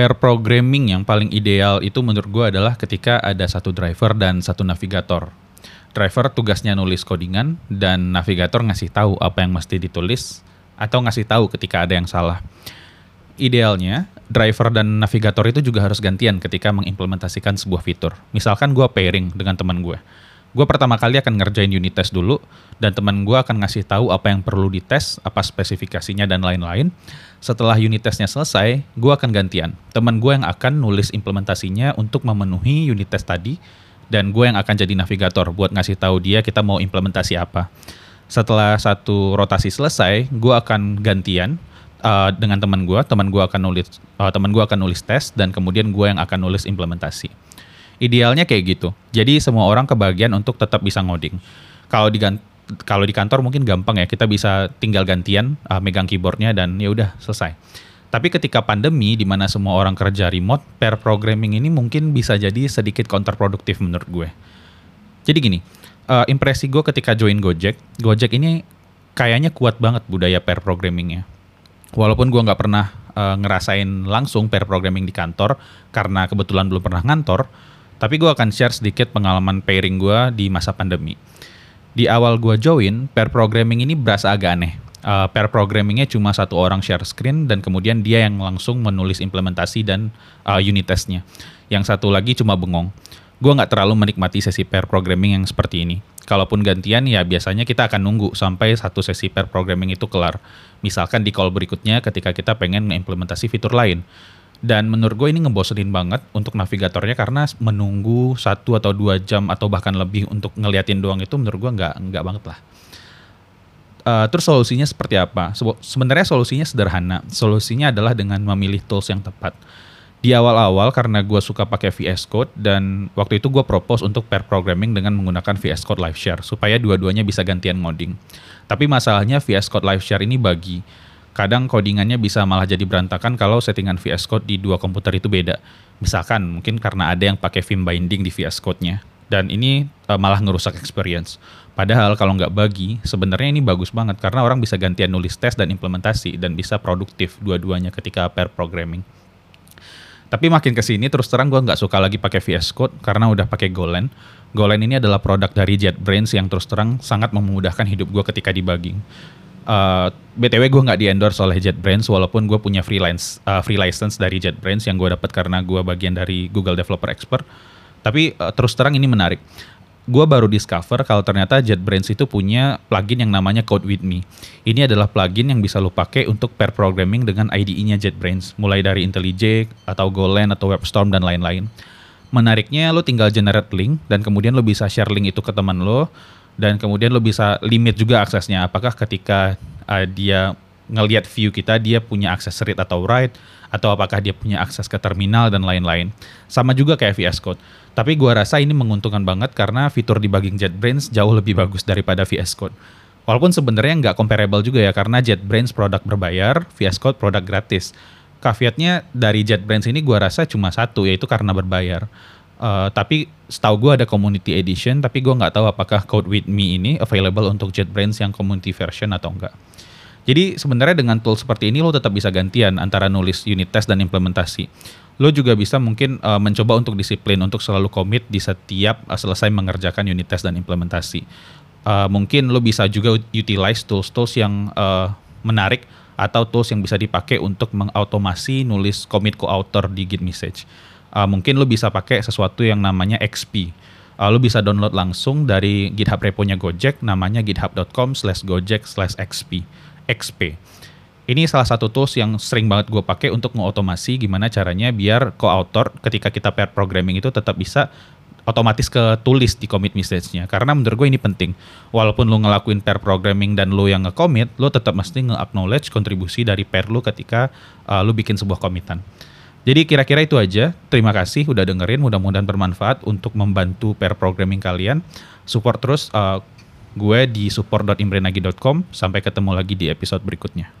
pair programming yang paling ideal itu menurut gue adalah ketika ada satu driver dan satu navigator. Driver tugasnya nulis codingan dan navigator ngasih tahu apa yang mesti ditulis atau ngasih tahu ketika ada yang salah. Idealnya, driver dan navigator itu juga harus gantian ketika mengimplementasikan sebuah fitur. Misalkan gue pairing dengan teman gue gue pertama kali akan ngerjain unit test dulu dan teman gue akan ngasih tahu apa yang perlu dites, apa spesifikasinya dan lain-lain. Setelah unit testnya selesai, gue akan gantian. Teman gue yang akan nulis implementasinya untuk memenuhi unit test tadi dan gue yang akan jadi navigator buat ngasih tahu dia kita mau implementasi apa. Setelah satu rotasi selesai, gue akan gantian uh, dengan teman gue. Teman gue akan nulis uh, teman gue akan nulis tes dan kemudian gue yang akan nulis implementasi. Idealnya kayak gitu. Jadi semua orang kebagian untuk tetap bisa ngoding. Kalau di kalau di kantor mungkin gampang ya, kita bisa tinggal gantian uh, megang keyboardnya dan ya udah selesai. Tapi ketika pandemi di mana semua orang kerja remote, pair programming ini mungkin bisa jadi sedikit counterproduktif menurut gue. Jadi gini, uh, impresi gue ketika join Gojek, Gojek ini kayaknya kuat banget budaya pair programmingnya. Walaupun gue nggak pernah uh, ngerasain langsung pair programming di kantor karena kebetulan belum pernah ngantor, tapi gue akan share sedikit pengalaman pairing gue di masa pandemi. Di awal gue join, pair programming ini berasa agak aneh. Uh, pair programmingnya cuma satu orang share screen dan kemudian dia yang langsung menulis implementasi dan uh, unit testnya. Yang satu lagi cuma bengong. Gue nggak terlalu menikmati sesi pair programming yang seperti ini. Kalaupun gantian ya biasanya kita akan nunggu sampai satu sesi pair programming itu kelar. Misalkan di call berikutnya ketika kita pengen mengimplementasi fitur lain. Dan menurut gue ini ngebosenin banget untuk navigatornya karena menunggu satu atau dua jam atau bahkan lebih untuk ngeliatin doang itu menurut gue nggak nggak banget lah. Uh, terus solusinya seperti apa? Sebenarnya solusinya sederhana. Solusinya adalah dengan memilih tools yang tepat. Di awal-awal karena gue suka pakai VS Code dan waktu itu gue propose untuk pair programming dengan menggunakan VS Code Live Share supaya dua-duanya bisa gantian ngoding. Tapi masalahnya VS Code Live Share ini bagi kadang codingannya bisa malah jadi berantakan kalau settingan VS Code di dua komputer itu beda. Misalkan mungkin karena ada yang pakai Vim binding di VS Code-nya dan ini uh, malah ngerusak experience. Padahal kalau nggak bagi, sebenarnya ini bagus banget karena orang bisa gantian nulis tes dan implementasi dan bisa produktif dua-duanya ketika pair programming. Tapi makin ke sini terus terang gue nggak suka lagi pakai VS Code karena udah pakai Golang. Golang ini adalah produk dari JetBrains yang terus terang sangat memudahkan hidup gue ketika debugging uh, btw gue nggak di endorse oleh JetBrains walaupun gue punya freelance uh, free license dari JetBrains yang gue dapat karena gue bagian dari Google Developer Expert. Tapi uh, terus terang ini menarik. Gue baru discover kalau ternyata JetBrains itu punya plugin yang namanya Code With Me. Ini adalah plugin yang bisa lo pakai untuk pair programming dengan IDE-nya JetBrains, mulai dari IntelliJ atau Golang atau WebStorm dan lain-lain. Menariknya lo tinggal generate link dan kemudian lo bisa share link itu ke teman lo dan kemudian lo bisa limit juga aksesnya. Apakah ketika uh, dia ngelihat view kita dia punya akses read atau write? Atau apakah dia punya akses ke terminal dan lain-lain? Sama juga kayak VS Code. Tapi gua rasa ini menguntungkan banget karena fitur debugging JetBrains jauh lebih bagus daripada VS Code. Walaupun sebenarnya nggak comparable juga ya karena JetBrains produk berbayar VS Code produk gratis. Caveatnya dari JetBrains ini gua rasa cuma satu yaitu karena berbayar Uh, tapi setahu gue ada community edition, tapi gue nggak tahu apakah Code with Me ini available untuk JetBrains yang community version atau enggak. Jadi sebenarnya dengan tool seperti ini lo tetap bisa gantian antara nulis unit test dan implementasi. Lo juga bisa mungkin uh, mencoba untuk disiplin untuk selalu komit di setiap uh, selesai mengerjakan unit test dan implementasi. Uh, mungkin lo bisa juga utilize tools-tools yang uh, menarik atau tools yang bisa dipakai untuk mengautomasi nulis commit co-author di Git message uh, mungkin lo bisa pakai sesuatu yang namanya XP. Uh, lo bisa download langsung dari GitHub repo-nya Gojek, namanya github.com slash gojek slash XP. XP. Ini salah satu tools yang sering banget gue pakai untuk mengotomasi gimana caranya biar co-author ketika kita pair programming itu tetap bisa otomatis ke tulis di commit message-nya. Karena menurut gue ini penting. Walaupun lo ngelakuin pair programming dan lo yang nge-commit, lo tetap mesti nge-acknowledge kontribusi dari pair lo ketika uh, lo bikin sebuah commitan. Jadi kira-kira itu aja. Terima kasih udah dengerin. Mudah-mudahan bermanfaat untuk membantu pair programming kalian. Support terus uh, gue di support.imrenagi.com. Sampai ketemu lagi di episode berikutnya.